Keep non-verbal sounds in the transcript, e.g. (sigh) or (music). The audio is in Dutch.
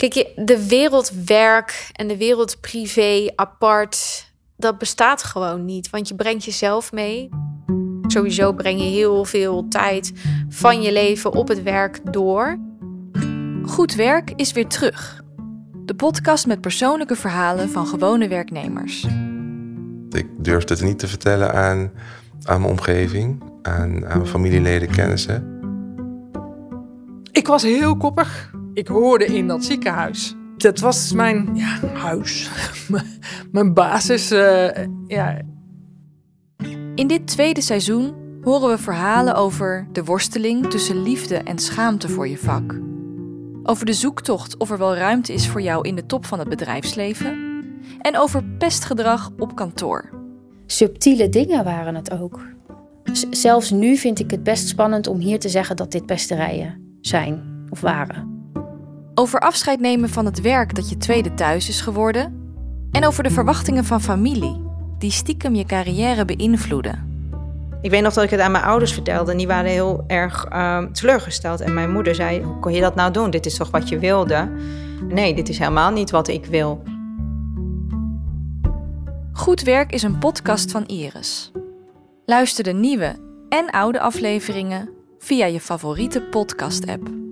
Kijk, je- de wereld werk en de wereld privé apart, dat bestaat gewoon niet. Want je brengt jezelf mee. Sowieso breng je heel veel tijd van je leven op het werk door. Goed werk is weer terug. De podcast met persoonlijke verhalen van gewone werknemers. Ik durfde het niet te vertellen aan, aan mijn omgeving, aan, aan mijn familieleden, kennissen. Ik was heel koppig. Ik hoorde in dat ziekenhuis. Dat was mijn ja, huis. (laughs) mijn basis. eh, ja. In dit tweede seizoen horen we verhalen over de worsteling tussen liefde en schaamte voor je vak. Over de zoektocht of er wel ruimte is voor jou in de top van het bedrijfsleven. En over pestgedrag op kantoor. subtiele dingen waren het ook. Z- zelfs nu vind ik het best spannend om hier te zeggen dat dit pesterijen zijn of waren. Over afscheid nemen van het werk dat je tweede thuis is geworden. En over de verwachtingen van familie, die stiekem je carrière beïnvloeden. Ik weet nog dat ik het aan mijn ouders vertelde en die waren heel erg ehm, teleurgesteld. En mijn moeder zei, hoe kon je dat nou doen? Dit is toch wat je wilde? Nee, dit is helemaal niet wat ik wil. Goed Werk is een podcast van Iris. Luister de nieuwe en oude afleveringen via je favoriete podcast-app.